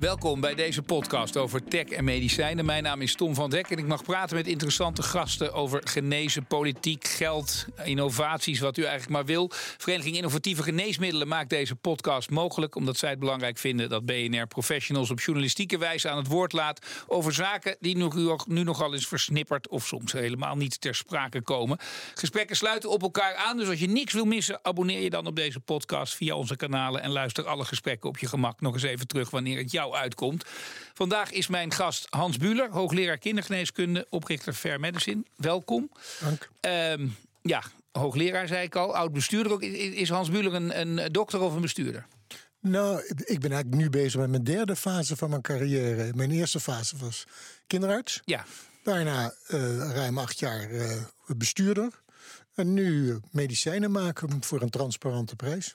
Welkom bij deze podcast over tech en medicijnen. Mijn naam is Tom van Dek en ik mag praten met interessante gasten over genezen, politiek, geld, innovaties, wat u eigenlijk maar wil. Vereniging Innovatieve Geneesmiddelen maakt deze podcast mogelijk omdat zij het belangrijk vinden dat BNR professionals op journalistieke wijze aan het woord laat over zaken die nu nogal eens versnipperd of soms helemaal niet ter sprake komen. Gesprekken sluiten op elkaar aan, dus als je niks wil missen, abonneer je dan op deze podcast via onze kanalen en luister alle gesprekken op je gemak nog eens even terug wanneer het jou uitkomt. Vandaag is mijn gast Hans Buhler, hoogleraar kindergeneeskunde, oprichter Fair Medicine. Welkom. Dank. Ehm, ja, hoogleraar zei ik al, oud bestuurder ook. Is Hans Buhler een, een dokter of een bestuurder? Nou, ik ben eigenlijk nu bezig met mijn derde fase van mijn carrière. Mijn eerste fase was kinderarts. Ja. Daarna uh, ruim acht jaar uh, bestuurder. En nu medicijnen maken voor een transparante prijs.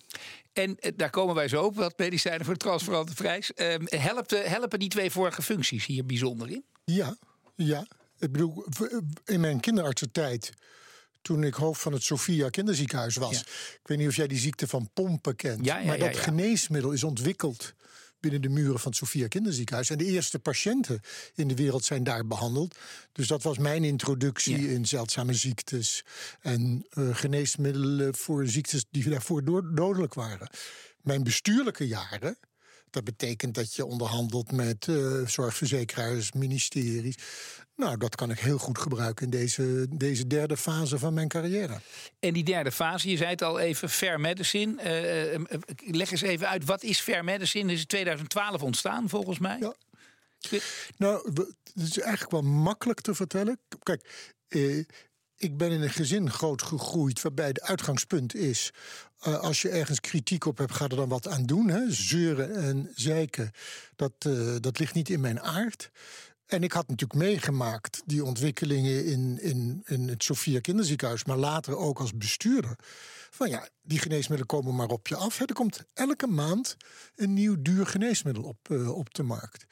En eh, daar komen wij zo op, wat medicijnen voor een transparante prijs. Uh, helpen, helpen die twee vorige functies hier bijzonder in? Ja, ja. Ik bedoel, in mijn kinderartsentijd toen ik hoofd van het Sophia Kinderziekenhuis was. Ik weet niet of jij die ziekte van pompen kent. Ja, ja, maar dat geneesmiddel is ontwikkeld binnen de muren van het Sophia Kinderziekenhuis. En de eerste patiënten in de wereld zijn daar behandeld. Dus dat was mijn introductie in zeldzame ziektes en uh, geneesmiddelen voor ziektes die daarvoor dodelijk waren. Mijn bestuurlijke jaren dat betekent dat je onderhandelt met uh, zorgverzekeraars, ministeries. Nou, dat kan ik heel goed gebruiken in deze, deze derde fase van mijn carrière. En die derde fase, je zei het al even, Fair Medicine. Uh, leg eens even uit, wat is Fair Medicine? Dat is in 2012 ontstaan volgens mij. Ja. Nou, het is eigenlijk wel makkelijk te vertellen. Kijk, ik ben in een gezin groot gegroeid waarbij het uitgangspunt is... Uh, als je ergens kritiek op hebt, ga er dan wat aan doen. Hè? Zeuren en zeiken, dat, uh, dat ligt niet in mijn aard. En ik had natuurlijk meegemaakt die ontwikkelingen in, in, in het Sofia Kinderziekenhuis... maar later ook als bestuurder. Van ja, die geneesmiddelen komen maar op je af. Hè? Er komt elke maand een nieuw duur geneesmiddel op, uh, op de markt.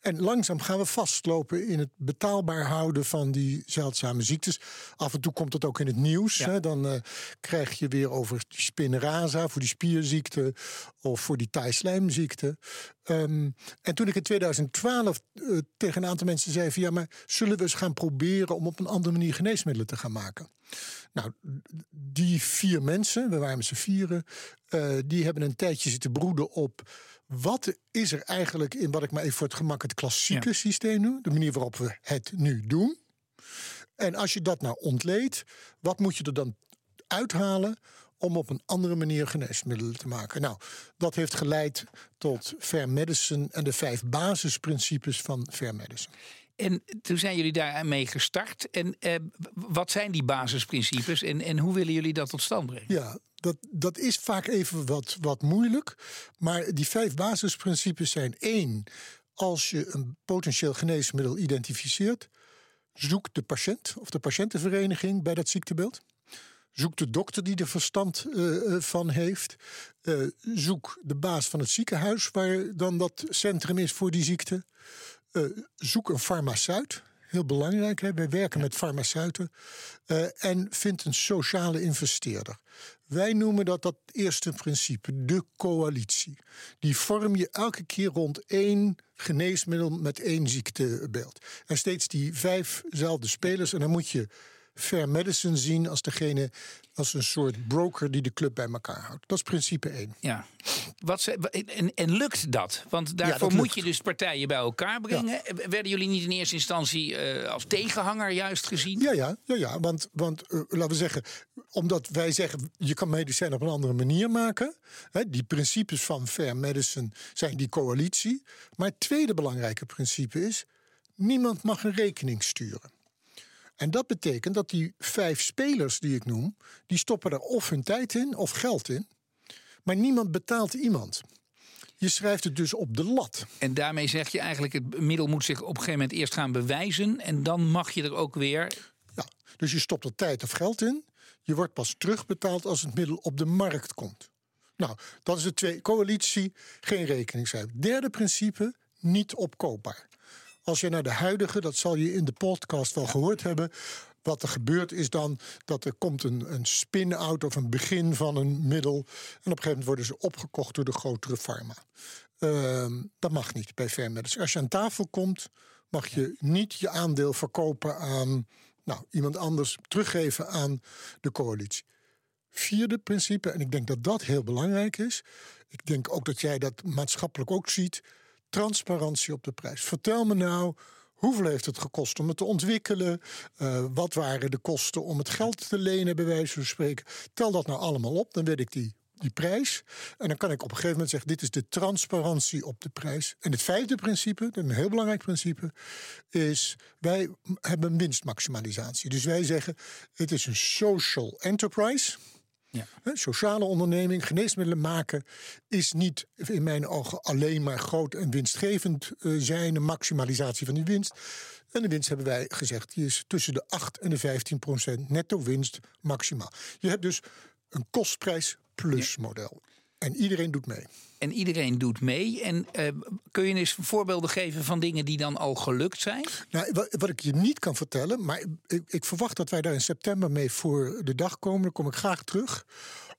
En langzaam gaan we vastlopen in het betaalbaar houden van die zeldzame ziektes. Af en toe komt het ook in het nieuws. Hè? Dan uh, krijg je weer over die spinraza voor die spierziekte of voor die taaislijmziekte. Um, en toen ik in 2012 uh, eh, tegen een aantal mensen zei van ja, maar zullen we eens gaan proberen om op een andere manier geneesmiddelen te gaan maken? Nou, die vier mensen, we waren met z'n vieren, uh, die hebben een tijdje zitten broeden op wat is er eigenlijk in wat ik maar even voor het gemak het klassieke systeem noem, de manier waarop we het nu doen. En als je dat nou ontleedt, wat moet je er dan uithalen om op een andere manier geneesmiddelen te maken. Nou, dat heeft geleid tot Fair Medicine en de vijf basisprincipes van Fair Medicine. En toen zijn jullie daarmee gestart. En eh, wat zijn die basisprincipes en, en hoe willen jullie dat tot stand brengen? Ja, dat, dat is vaak even wat, wat moeilijk. Maar die vijf basisprincipes zijn één. Als je een potentieel geneesmiddel identificeert, zoek de patiënt of de patiëntenvereniging bij dat ziektebeeld. Zoek de dokter die er verstand uh, van heeft. Uh, zoek de baas van het ziekenhuis waar dan dat centrum is voor die ziekte. Uh, zoek een farmaceut. Heel belangrijk, hè? wij werken met farmaceuten. en vind een sociale investeerder. Wij noemen dat dat eerste principe, de coalitie. Die vorm je elke keer rond één geneesmiddel met één ziektebeeld. En steeds die vijfzelfde spelers. En dan moet je Fair Medicine zien als degene, als een soort broker die de club bij elkaar houdt. Dat is principe 1. Ja. Wat ze, en, en lukt dat? Want daarvoor moet je dus partijen bij elkaar brengen. Werden jullie niet in eerste instantie uh, als tegenhanger juist gezien? Ja, ja, ja, ja want, want uh, laten we zeggen, omdat wij zeggen je kan medicijn op een andere manier maken. Hè, die principes van Fair Medicine zijn die coalitie. Maar het tweede belangrijke principe is: niemand mag een rekening sturen. En dat betekent dat die vijf spelers die ik noem, die stoppen er of hun tijd in of geld in. Maar niemand betaalt iemand. Je schrijft het dus op de lat. En daarmee zeg je eigenlijk, het middel moet zich op een gegeven moment eerst gaan bewijzen. En dan mag je er ook weer. Ja, dus je stopt er tijd of geld in. Je wordt pas terugbetaald als het middel op de markt komt. Nou, dat is de twee. Coalitie, geen rekening schrijven. Derde principe, niet opkoopbaar. Als je naar de huidige, dat zal je in de podcast wel gehoord hebben. wat er gebeurt is dan dat er komt een, een spin-out of een begin van een middel. En op een gegeven moment worden ze opgekocht door de grotere pharma. Ehm, dat mag niet bij Fair Als je aan tafel komt, mag je niet je aandeel verkopen aan nou, iemand anders, teruggeven aan de coalitie. Vierde principe, en ik denk dat dat heel belangrijk is. Ik denk ook dat jij dat maatschappelijk ook ziet. Transparantie op de prijs. Vertel me nou Hoeveel heeft het gekost om het te ontwikkelen? Uh, wat waren de kosten om het geld te lenen, bij wijze van spreken? Tel dat nou allemaal op, dan weet ik die, die prijs. En dan kan ik op een gegeven moment zeggen: dit is de transparantie op de prijs. En het vijfde principe, een heel belangrijk principe, is: wij hebben winstmaximalisatie. Dus wij zeggen: het is een social enterprise. Ja. Sociale onderneming, geneesmiddelen maken, is niet in mijn ogen alleen maar groot en winstgevend eh, zijn, een maximalisatie van die winst. En de winst hebben wij gezegd, die is tussen de 8 en de 15 procent netto winst maximaal. Je hebt dus een kostprijs plus model. En iedereen doet mee. En iedereen doet mee. En uh, kun je eens voorbeelden geven van dingen die dan al gelukt zijn? Nou, wat, wat ik je niet kan vertellen, maar ik, ik, verwacht dat wij daar in september mee voor de dag komen. Daar kom ik graag terug.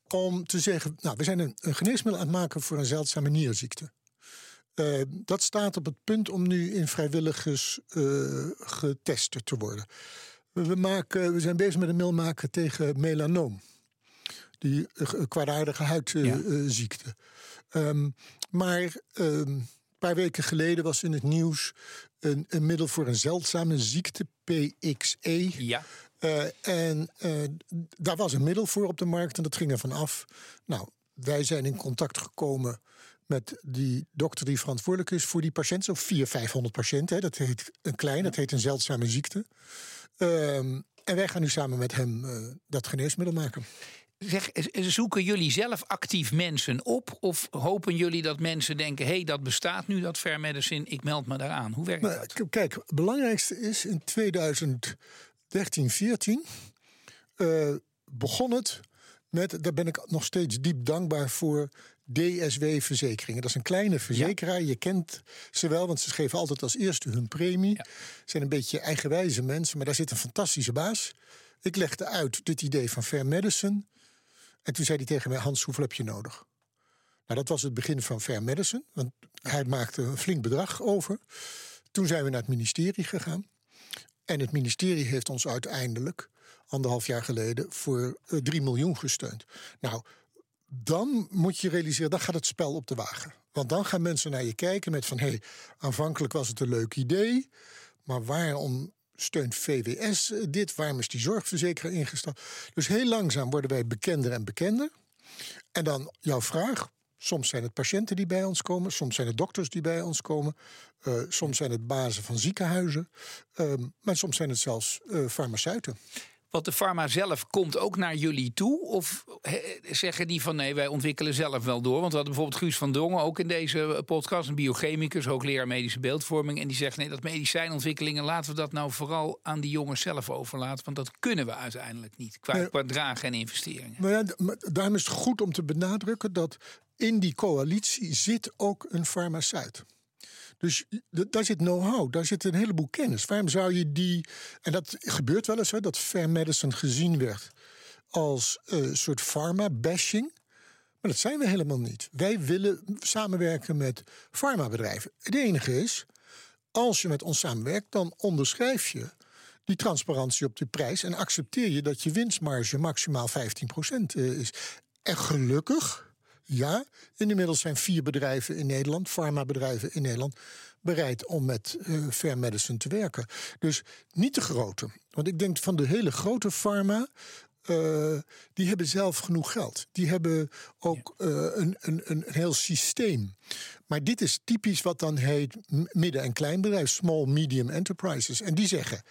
Om te zeggen, nou, we zijn een, een geneesmiddel aan het maken voor een zeldzame nierziekte. Uh, dat staat op het punt om nu in vrijwilligers uh, getest te worden. We, maken, we zijn bezig met een middel maken tegen melanoom die kwaadaardige huidziekte. Um, maar um, een paar weken geleden was in het nieuws een, een middel voor een zeldzame ziekte, PXE. Ja. Uh, en uh, daar was een middel voor op de markt en dat ging er van af. Nou, wij zijn in contact gekomen met die dokter die verantwoordelijk is voor die patiënt. Zo 400, 500 patiënten. Hè. Dat heet een klein, dat heet een zeldzame ziekte. Um, en wij gaan nu samen met hem uh, dat geneesmiddel maken. Zeg, zoeken jullie zelf actief mensen op? Of hopen jullie dat mensen denken: hé, hey, dat bestaat nu, dat fair medicine, ik meld me daaraan? Hoe werkt dat? Kijk, het belangrijkste is in 2013, 14 uh, begon het met, daar ben ik nog steeds diep dankbaar voor, DSW-verzekeringen. Dat is een kleine verzekeraar. Je kent ze wel, want ze geven altijd als eerste hun premie. Ja. zijn een beetje eigenwijze mensen, maar daar zit een fantastische baas. Ik legde uit dit idee van Fair Medicine. En toen zei hij tegen mij: Hans, hoeveel heb je nodig? Nou, dat was het begin van Fair Medicine, want hij maakte een flink bedrag over. Toen zijn we naar het ministerie gegaan. En het ministerie heeft ons uiteindelijk, anderhalf jaar geleden, voor 3 eh, miljoen gesteund. Nou, dan moet je realiseren, dan gaat het spel op de wagen. Want dan gaan mensen naar je kijken met van... hé, hey, aanvankelijk was het een leuk idee... maar waarom steunt VWS dit? Waarom is die zorgverzekeraar ingestapt? Dus heel langzaam worden wij bekender en bekender. En dan jouw vraag. Soms zijn het patiënten die bij ons komen, soms zijn het dokters die bij ons komen, uh, soms zijn het bazen van ziekenhuizen, uh, maar soms zijn het zelfs uh, farmaceuten. Want de farma zelf komt ook naar jullie toe? Of zeggen die van nee, wij ontwikkelen zelf wel door? Want we hadden bijvoorbeeld Guus van Dongen ook in deze podcast, een biochemicus, hoogleraar medische beeldvorming. En die zegt nee, dat medicijnontwikkelingen laten we dat nou vooral aan die jongens zelf overlaten. Want dat kunnen we uiteindelijk niet qua, qua dragen en investeringen. Maar ja, daarom is het goed om te benadrukken dat in die coalitie zit ook een farmaceut. Dus daar zit know-how, daar zit een heleboel kennis. Waarom zou je die. En dat gebeurt wel eens, hè, dat fair medicine gezien werd als een soort pharma-bashing. Maar dat zijn we helemaal niet. Wij willen samenwerken met farmabedrijven. Het enige is, als je met ons samenwerkt, dan onderschrijf je die transparantie op de prijs en accepteer je dat je winstmarge maximaal 15% eh, is. En gelukkig ja, inmiddels zijn vier bedrijven in Nederland, farmabedrijven in Nederland, bereid om met uh, Fair Medicine te werken. Dus niet de grote. Want ik denk van de hele grote pharma. Uh, die hebben zelf genoeg geld. Die hebben ook uh, een, een, een heel systeem. Maar dit is typisch wat dan heet midden- en kleinbedrijf, small medium enterprises. En die zeggen: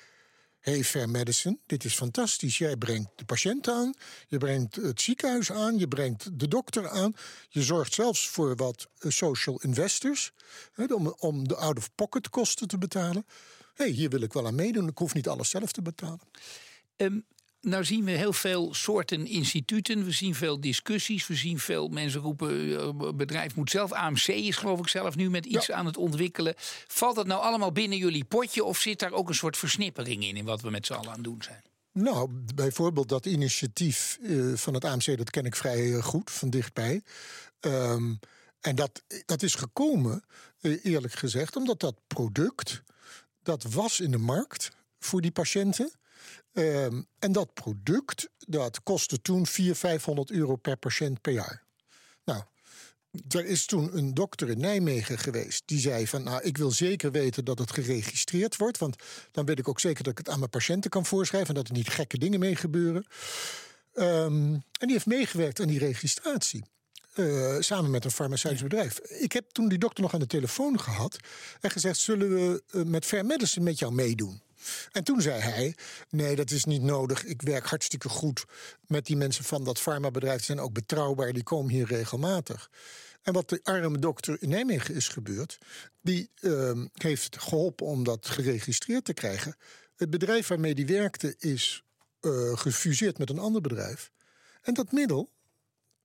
hey, Fair Medicine, dit is fantastisch. Jij brengt de patiënt aan, je brengt het ziekenhuis aan, je brengt de dokter aan. Je zorgt zelfs voor wat eh, social investors, om, om de out-of-pocket kosten te betalen. hey, hier wil ik wel aan meedoen, ik hoef niet alles zelf te betalen. Um, nou zien we heel veel soorten instituten. We zien veel discussies. We zien veel mensen roepen: eh, bedrijf moet zelf. AMC is geloof ik zelf nu met iets aan het ontwikkelen. Valt dat nou allemaal binnen jullie potje? Of zit daar ook een soort versnippering in, in wat we met z'n allen aan het doen zijn? Nou, bijvoorbeeld dat initiatief uh, van het AMC, dat ken ik vrij uh, goed van dichtbij. Um, en dat, dat is gekomen, uh, eerlijk gezegd, omdat dat product, dat was in de markt voor die patiënten. Um, en dat product, dat kostte toen 400, 500 euro per patiënt per jaar. Nou, er is toen een dokter in Nijmegen geweest die zei van nou ik wil zeker weten dat het geregistreerd wordt, want dan weet ik ook zeker dat ik het aan mijn patiënten kan voorschrijven en dat er niet gekke dingen mee gebeuren. Um, en die heeft meegewerkt aan die registratie. Uh, samen met een farmaceutisch bedrijf. Ik heb toen die dokter nog aan de telefoon gehad en gezegd: zullen we uh, met Fair Medicine met jou meedoen? En toen zei hij: Nee, dat is niet nodig. Ik werk hartstikke goed met die mensen van dat farmabedrijf. Ze zijn ook betrouwbaar, die komen hier regelmatig. En wat de arme dokter in Nijmegen is gebeurd, die uh, heeft geholpen om dat geregistreerd te krijgen. Het bedrijf waarmee die werkte is uh, gefuseerd met een ander bedrijf. En dat middel,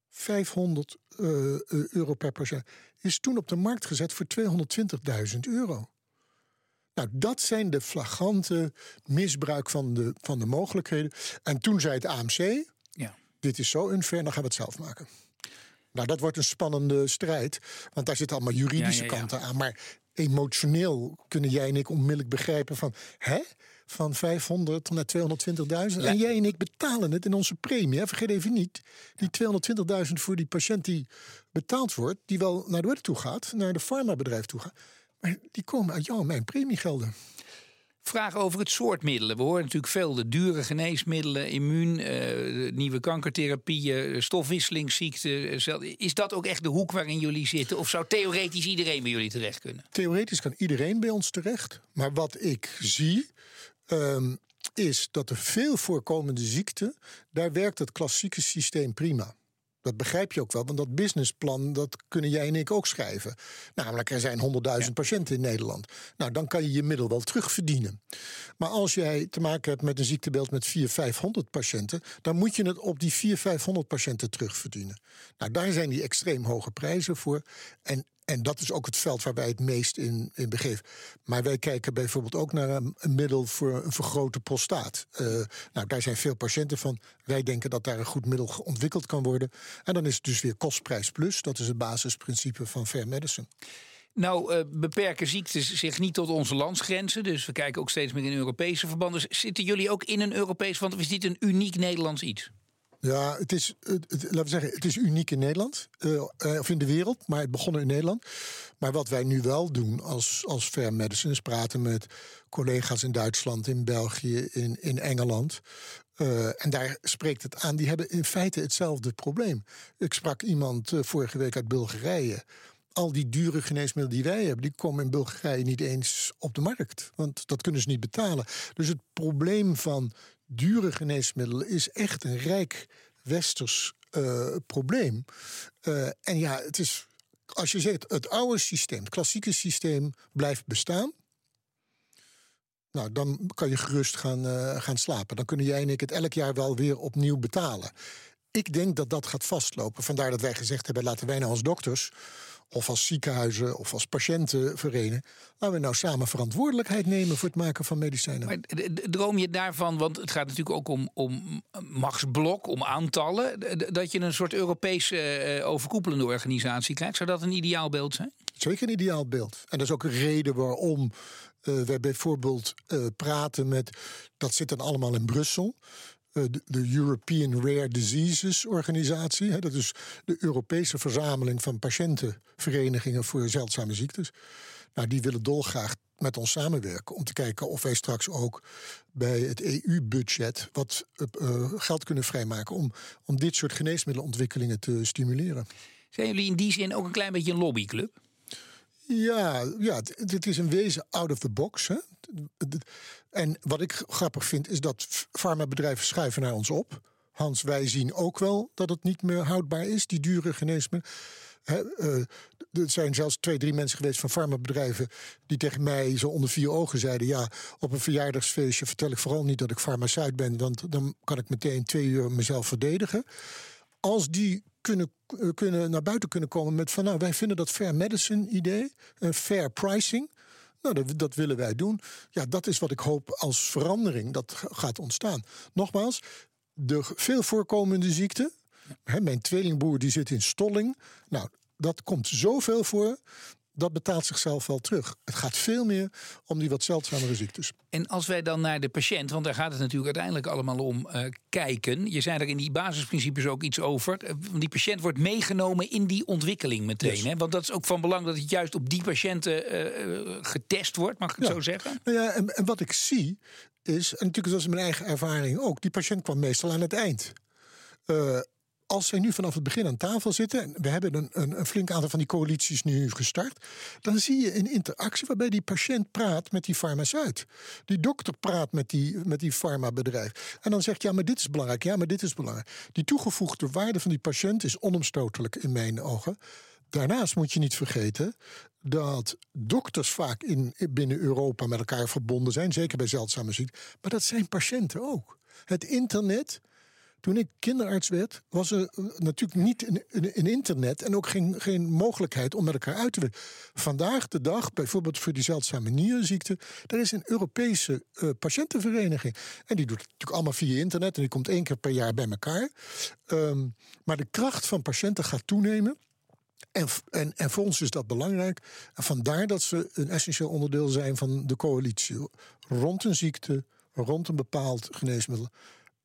500 uh, euro per patiënt, is toen op de markt gezet voor 220.000 euro. Nou, dat zijn de flagrante misbruik van de, van de mogelijkheden. En toen zei het AMC: ja. Dit is zo unfair, dan gaan we het zelf maken. Nou, dat wordt een spannende strijd. Want daar zitten allemaal juridische kanten aan. Maar emotioneel kunnen jij en ik onmiddellijk begrijpen van... hè? Van 500 naar 220.000. En jij en ik betalen het in onze premie. Hè? Vergeet even niet. Die 220.000 voor die patiënt die betaald wordt... die wel naar de toe gaat, naar de farmabedrijf toe gaat... maar die komen uit jouw en mijn premiegelden. Vraag over het soort middelen. We horen natuurlijk veel de dure geneesmiddelen, immuun, uh, nieuwe kankertherapieën, stofwisselingsziekten. Is dat ook echt de hoek waarin jullie zitten? Of zou theoretisch iedereen bij jullie terecht kunnen? Theoretisch kan iedereen bij ons terecht. Maar wat ik zie, um, is dat de veel voorkomende ziekten, daar werkt het klassieke systeem prima. Dat begrijp je ook wel, want dat businessplan dat kunnen jij en ik ook schrijven. Namelijk, er zijn 100.000 patiënten in Nederland. Nou, dan kan je je middel wel terugverdienen. Maar als jij te maken hebt met een ziektebeeld met 400, 500 patiënten, dan moet je het op die 400, 500 patiënten terugverdienen. Nou, daar zijn die extreem hoge prijzen voor. En en dat is ook het veld waar wij het meest in, in begeven. Maar wij kijken bijvoorbeeld ook naar een, middel voor een vergrote prostaat. Uh, nou, daar zijn veel patiënten van. Wij denken dat daar een goed middel ontwikkeld kan worden. En dan is het dus weer kostprijs plus. Dat is het basisprincipe van fair medicine. Nou, uh, beperken ziektes zich niet tot onze landsgrenzen. Dus we kijken ook steeds meer in Europese verbanden. Zitten jullie ook in een Europees verband? Of is dit een uniek Nederlands iets? Ja, het is, het, laten we zeggen, het is uniek in Nederland. Uh, of in de wereld, maar het begon in Nederland. Maar wat wij nu wel doen als, als Fair Medicine is praten met collega's in Duitsland, in België, in, in Engeland. Uh, en daar spreekt het aan. Die hebben in feite hetzelfde probleem. Ik sprak iemand vorige week uit Bulgarije. Al die dure geneesmiddelen die wij hebben, die komen in Bulgarije niet eens op de markt. Want dat kunnen ze niet betalen. Dus het probleem van dure geneesmiddelen is echt een rijk westers uh, probleem. Uh, en ja, het is, als je zegt, het oude systeem, het klassieke systeem blijft bestaan. Nou, dan kan je gerust gaan, uh, gaan slapen. Dan kunnen jij en ik het elk jaar wel weer opnieuw betalen. Ik denk dat dat gaat vastlopen. Vandaar dat wij gezegd hebben: laten wij nou als dokters of als ziekenhuizen of als patiëntenvereniging. Laten we nou samen verantwoordelijkheid nemen voor het maken van medicijnen. Maar droom je daarvan, want het gaat natuurlijk ook om, om machtsblok, om aantallen, dat je een soort Europese uh, overkoepelende organisatie krijgt? Zou dat een ideaal beeld zijn? Zeker een ideaal beeld. En dat is ook een reden waarom uh, wij bijvoorbeeld uh, praten met, dat zit dan allemaal in Brussel. Eh, de European Rare Diseases Organisatie. Dat is de Europese verzameling van patiëntenverenigingen voor zeldzame ziektes. Nou, die willen dolgraag met ons samenwerken om te kijken of wij straks ook bij het EU-budget wat uh, geld kunnen vrijmaken om, om dit soort geneesmiddelenontwikkelingen te stimuleren. Zijn jullie in die zin ook een klein beetje een lobbyclub? Ja, ja dit is een wezen out of the box. Hè? En wat ik grappig vind is dat farmabedrijven schuiven naar ons op. Hans, wij zien ook wel dat het niet meer houdbaar is, die dure geneesmiddelen. Uh, er zijn zelfs twee, drie mensen geweest van farmabedrijven die tegen mij zo onder vier ogen zeiden: Ja, op een verjaardagsfeestje vertel ik vooral niet dat ik farmaceut ben, want dan kan ik meteen twee uur mezelf verdedigen. Als die kunnen, eh, kunnen naar buiten kunnen komen met van nou, wij vinden dat fair medicine idee, een fair pricing Nou, dat, willen wij doen. Ja, dat is wat ik hoop als verandering dat gaat ontstaan. Nogmaals, de veel voorkomende ziekte. Hè, mijn tweelingboer die zit in Stolling. Nou, dat komt zoveel voor dat betaalt zichzelf wel terug. Het gaat veel meer om die wat zeldzamere ziektes. En als wij dan naar de patiënt, want daar gaat het natuurlijk uiteindelijk allemaal om, uh, kijken. Je zei er in die basisprincipes ook iets over. Uh, die patiënt wordt meegenomen in die ontwikkeling meteen. Hè? Want dat is ook van belang dat het juist op die patiënten uh, getest wordt, mag ik het zo zeggen? Nou ja, en, en wat ik zie is, en natuurlijk dat is mijn eigen ervaring ook, die patiënt kwam meestal aan het eind. Uh, als zij nu vanaf het begin aan tafel zitten, en we hebben een, een, een, flink aantal van die coalities nu gestart, dan zie je een interactie waarbij die patiënt praat met die farmaceut. Die dokter praat met die, met die farmabedrijf. En dan zegt, ja, maar dit is belangrijk, ja, maar dit is belangrijk. Die toegevoegde waarde van die patiënt is onomstotelijk in mijn ogen. Daarnaast moet je niet vergeten dat dokters vaak in, binnen Europa met elkaar verbonden zijn, zeker bij zeldzame ziekten, maar dat zijn patiënten ook. Het internet toen ik kinderarts werd, was er eh, natuurlijk niet een, internet en ook geen, geen mogelijkheid om met elkaar uit te werken. Vandaag de dag, bijvoorbeeld voor die zeldzame nierziekte, er is een Europese uh, patiëntenvereniging. En die doet het natuurlijk allemaal via internet en die komt één keer per jaar bij elkaar. Um, maar de kracht van patiënten gaat toenemen. En, en, en voor ons is dat belangrijk. En vandaar dat ze een essentieel onderdeel zijn van de coalitie. Rond een ziekte, rond een bepaald geneesmiddel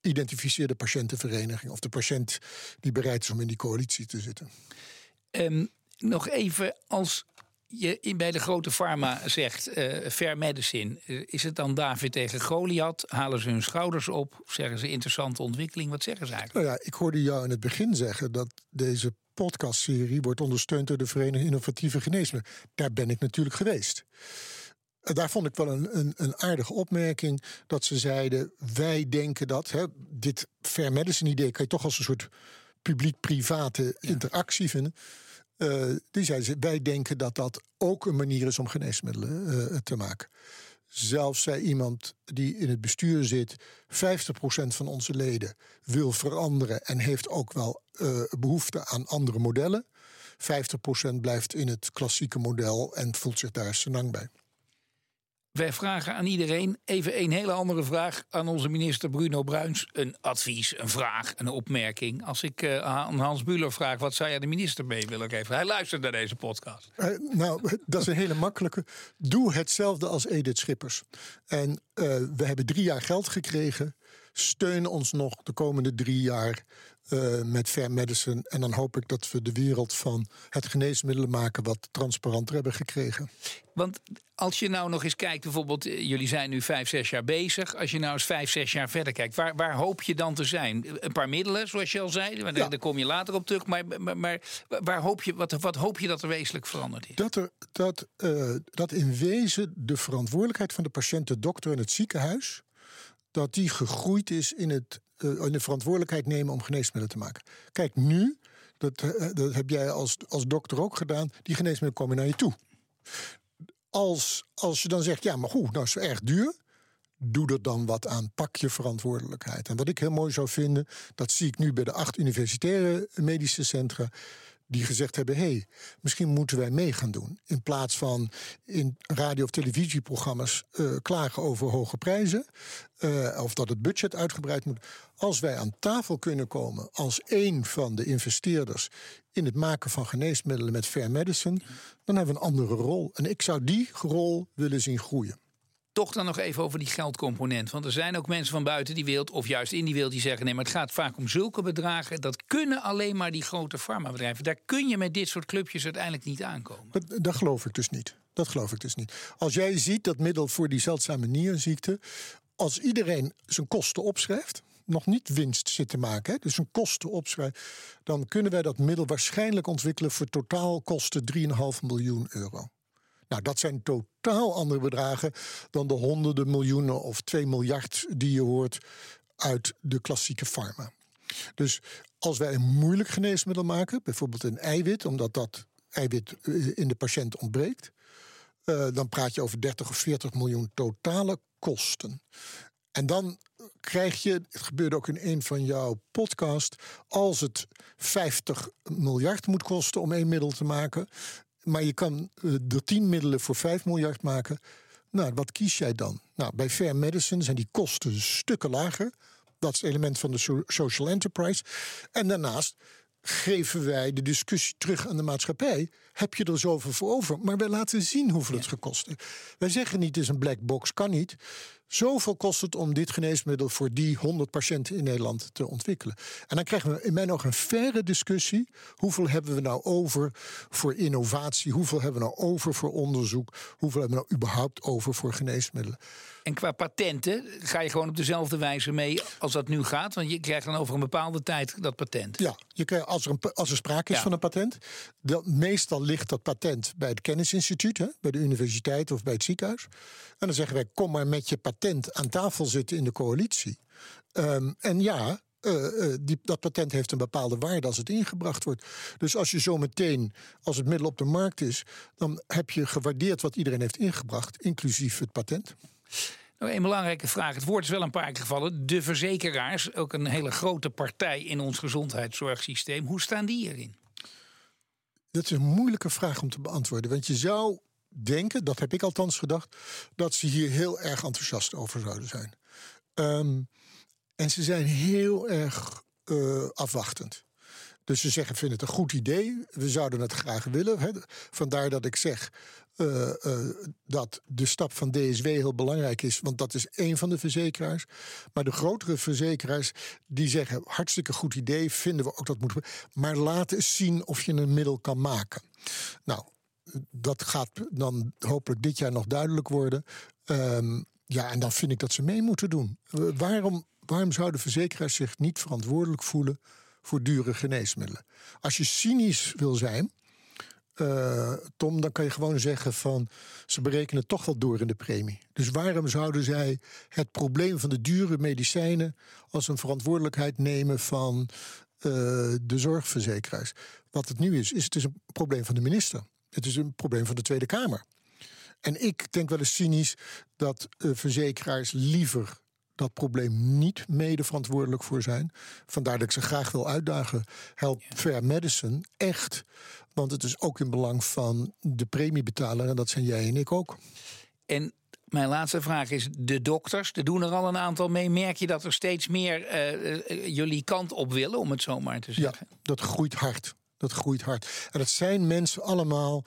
identificeer de patiëntenvereniging of de patiënt die bereid is om in die coalitie te zitten. Um, nog even als je in, bij de grote pharma zegt uh, fair medicine, uh, is het dan David tegen Goliath? Halen ze hun schouders op? Zeggen ze interessante ontwikkeling? Wat zeggen ze eigenlijk? Nou ja, ik hoorde jou in het begin zeggen dat deze podcastserie wordt ondersteund door de Vereniging Innovatieve Geneesmiddelen. Daar ben ik natuurlijk geweest daar vond ik wel een, een, een, aardige opmerking. Dat ze zeiden: wij denken dat hè, dit fair medicine idee kan je toch als een soort publiek-private interactie vinden. Uh, die zeiden ze: wij denken dat dat ook een manier is om geneesmiddelen uh, te maken. Zelfs zei iemand die in het bestuur zit: 50% van onze leden wil veranderen en heeft ook wel uh, behoefte aan andere modellen. 50% blijft in het klassieke model en voelt zich daar senang bij. Wij vragen aan iedereen even een hele andere vraag aan onze minister Bruno Bruins. Een advies, een vraag, een opmerking. Als ik uh, aan Hans Buller vraag, wat zou jij de minister mee willen geven? Hij luistert naar deze podcast. Uh, nou, dat is een hele makkelijke. Doe hetzelfde als Edith Schippers. En uh, we hebben drie jaar geld gekregen. Steun ons nog de komende drie jaar uh, met Fair Medicine. En dan hoop ik dat we de wereld van het geneesmiddelen maken wat transparanter hebben gekregen. Want als je nou nog eens kijkt, bijvoorbeeld, eh, jullie zijn nu vijf, zes jaar bezig. Als je nou eens vijf, zes jaar verder kijkt, waar, waar hoop je dan te zijn? Een paar middelen, zoals je al zei, ja. daar kom je later op terug. Maar, maar, maar, waar hoop je, wat, wat hoop je dat er wezenlijk veranderd is? Dat, er, dat, uh, dat in wezen de verantwoordelijkheid van de patiënt, de dokter en het ziekenhuis dat die gegroeid is in, het, de verantwoordelijkheid nemen om geneesmiddelen te maken. Kijk, nu, dat, uh, dat heb jij als, als dokter ook gedaan, die geneesmiddelen komen naar je toe. Als, als je dan zegt, ja, maar goed, nou is het erg duur. Doe er dan wat aan. Pak je verantwoordelijkheid. En wat ik heel mooi zou vinden, dat zie ik nu bij de acht universitaire medische centra die gezegd hebben: hé, hey, misschien moeten wij mee gaan doen. In plaats van in radio- of televisieprogramma's uh, klagen over hoge prijzen. Uh, of dat het budget uitgebreid moet. Als wij aan tafel kunnen komen als één van de investeerders in het maken van geneesmiddelen met fair medicine, dan hebben we een andere rol. En ik zou die rol willen zien groeien toch dan nog even over die geldcomponent. Want er zijn ook mensen van buiten die wereld, of juist in die wereld, die zeggen: nee, maar het gaat vaak om zulke bedragen. Dat kunnen alleen maar die grote farmabedrijven. Daar kun je met dit soort clubjes uiteindelijk niet aankomen. Dat, dat geloof ik dus niet. Dat geloof ik dus niet. Als jij ziet dat middel voor die zeldzame nierziekte, als iedereen zijn kosten opschrijft, nog niet winst zit te maken, dus zijn kosten opschrijft, dan kunnen wij dat middel waarschijnlijk ontwikkelen voor totaal kosten 3,5 miljoen euro. Nou, dat zijn totaal andere bedragen dan de honderden miljoenen of 2 miljard die je hoort uit de klassieke farma. Dus als wij een moeilijk geneesmiddel maken, bijvoorbeeld een eiwit, omdat dat eiwit eh, in de patiënt ontbreekt, uh, dan praat je over 30 of 40 miljoen totale kosten. En dan krijg je, het gebeurde ook in een van jouw podcast, als het 50 miljard moet kosten om één middel te maken, maar je kan uh, er 10 middelen voor 5 miljard maken. Nou, wat kies jij dan? Nou, bij Fair Medicine zijn die kosten stukken lager. Dat is het element van de social enterprise. En daarnaast geven wij de discussie terug aan de maatschappij. Heb je er zoveel voor over? Maar wij laten zien hoeveel het gekost heeft. Wij zeggen niet, het is een black box, kan niet. Zoveel kost het om dit geneesmiddel voor die 100 patiënten in Nederland te ontwikkelen. En dan krijgen we in mijn ogen een verre discussie. Hoeveel hebben we nou over voor innovatie? Hoeveel hebben we nou over voor onderzoek? Hoeveel hebben we nou überhaupt over voor geneesmiddelen? En qua patenten ga je gewoon op dezelfde wijze mee als dat nu gaat? Want je krijgt dan over een bepaalde tijd dat patent. Ja, je krijgt, als, er een, als er sprake is van een patent. Dan, meestal ligt dat patent bij het kennisinstituut, hè, bij de universiteit of bij het ziekenhuis. En dan zeggen wij: kom maar met je patent aan tafel zitten in de coalitie. Um, en ja, uh, die, dat patent heeft een bepaalde waarde als het ingebracht wordt. Dus als je zo meteen, als het middel op de markt is, dan heb je gewaardeerd wat iedereen heeft ingebracht, inclusief het patent. Nou, een belangrijke vraag. Het woord is wel een paar keer gevallen. De verzekeraars, ook een hele grote partij in ons gezondheidszorgsysteem. Hoe staan die erin? Dat is een moeilijke vraag om te beantwoorden. Want je zou denken, dat heb ik althans gedacht, dat ze hier heel erg enthousiast over zouden zijn. Um, en ze zijn heel erg uh, afwachtend. Dus ze zeggen, vinden het een goed idee. We zouden het graag willen. Hè. Vandaar dat ik zeg uh, uh, dat de stap van DSW heel belangrijk is. Want dat is één van de verzekeraars. Maar de grotere verzekeraars die zeggen, hartstikke goed idee. Vinden we ook dat moeten we. Maar laat eens zien of je een middel kan maken. Nou, dat gaat dan hopelijk dit jaar nog duidelijk worden. Um, ja, en dan vind ik dat ze mee moeten doen. waarom, waarom zouden verzekeraars zich niet verantwoordelijk voelen voor dure geneesmiddelen? Als je cynisch wil zijn, uh, Tom, dan kan je gewoon zeggen van ze berekenen toch wel door in de premie. Dus waarom zouden zij het probleem van de dure medicijnen als een verantwoordelijkheid nemen van uh, de zorgverzekeraars? Wat het nu is, is het is een probleem van de minister. Het is een probleem van de Tweede Kamer. En ik denk wel eens cynisch dat uh, verzekeraars liever dat probleem niet mede verantwoordelijk voor zijn. Vandaar dat ik ze graag wil uitdagen. Help Fair Medicine echt. Want het is ook in belang van de premiebetaler. En dat zijn jij en ik ook. En mijn laatste vraag is: de dokters, er doen er al een aantal mee. Merk je dat er steeds meer uh, jullie kant op willen, om het zo maar te zeggen? Ja, dat groeit hard. Dat groeit hard. En dat zijn mensen allemaal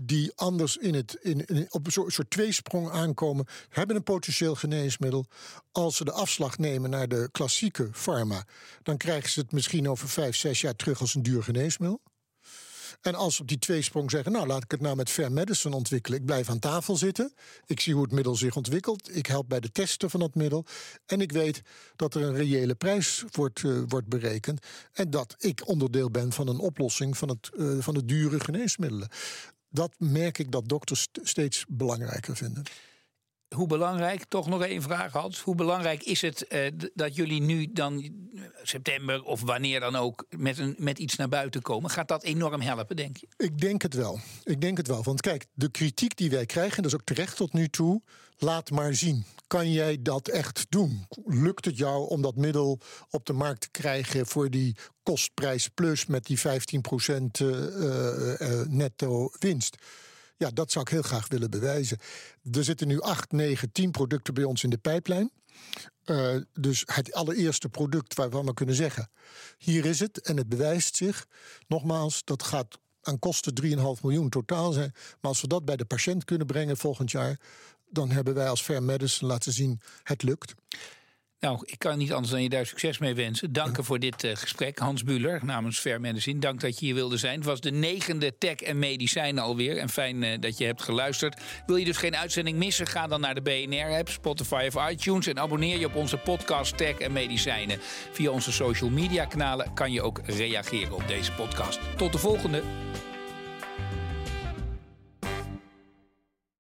die anders in het, in, op een soort, soort tweesprong aankomen, hebben een potentieel geneesmiddel. Als ze de afslag nemen naar de klassieke pharma, dan krijgen ze het misschien over vijf, zes jaar terug als een duur geneesmiddel. En als ze op die tweesprong zeggen, nou laat ik het nou met fair medicine ontwikkelen. Ik blijf aan tafel zitten. Ik zie hoe het middel zich ontwikkelt. Ik help bij de testen van dat middel. En ik weet dat er een reële prijs wordt, uh, wordt berekend. En dat ik onderdeel ben van een oplossing van, het, uh, van de dure geneesmiddelen dat merk ik dat dokters steeds belangrijker vinden. Hoe belangrijk, toch nog één vraag Hans. Hoe belangrijk is het eh, dat jullie nu dan eh, september of wanneer dan ook met, een, met iets naar buiten komen? Gaat dat enorm helpen, denk je? Ik denk het wel. Ik denk het wel. Want kijk, de kritiek die wij krijgen, en dat is ook terecht tot nu toe, laat maar zien. Kan jij dat echt doen? Lukt het jou om dat middel op de markt te krijgen voor die kostprijs plus met die 15% uh, uh, netto winst? Ja, dat zou ik heel graag willen bewijzen. Er zitten nu 8, 9, 10 producten bij ons in de pijplijn. Uh, dus het allereerste product waarvan we kunnen zeggen: hier is het en het bewijst zich. Nogmaals, dat gaat aan kosten 3,5 miljoen totaal zijn. Maar als we dat bij de patiënt kunnen brengen volgend jaar, dan hebben wij als Fair Medicine laten zien: het lukt. Nou, ik kan niet anders dan je daar succes mee wensen. Dank voor dit uh, gesprek, Hans Buller namens Fair Medicine. Dank dat je hier wilde zijn. Het was de negende tech en medicijnen alweer. En fijn uh, dat je hebt geluisterd. Wil je dus geen uitzending missen? Ga dan naar de BNR-app, Spotify of iTunes... en abonneer je op onze podcast Tech en Medicijnen. Via onze social media kanalen kan je ook reageren op deze podcast. Tot de volgende.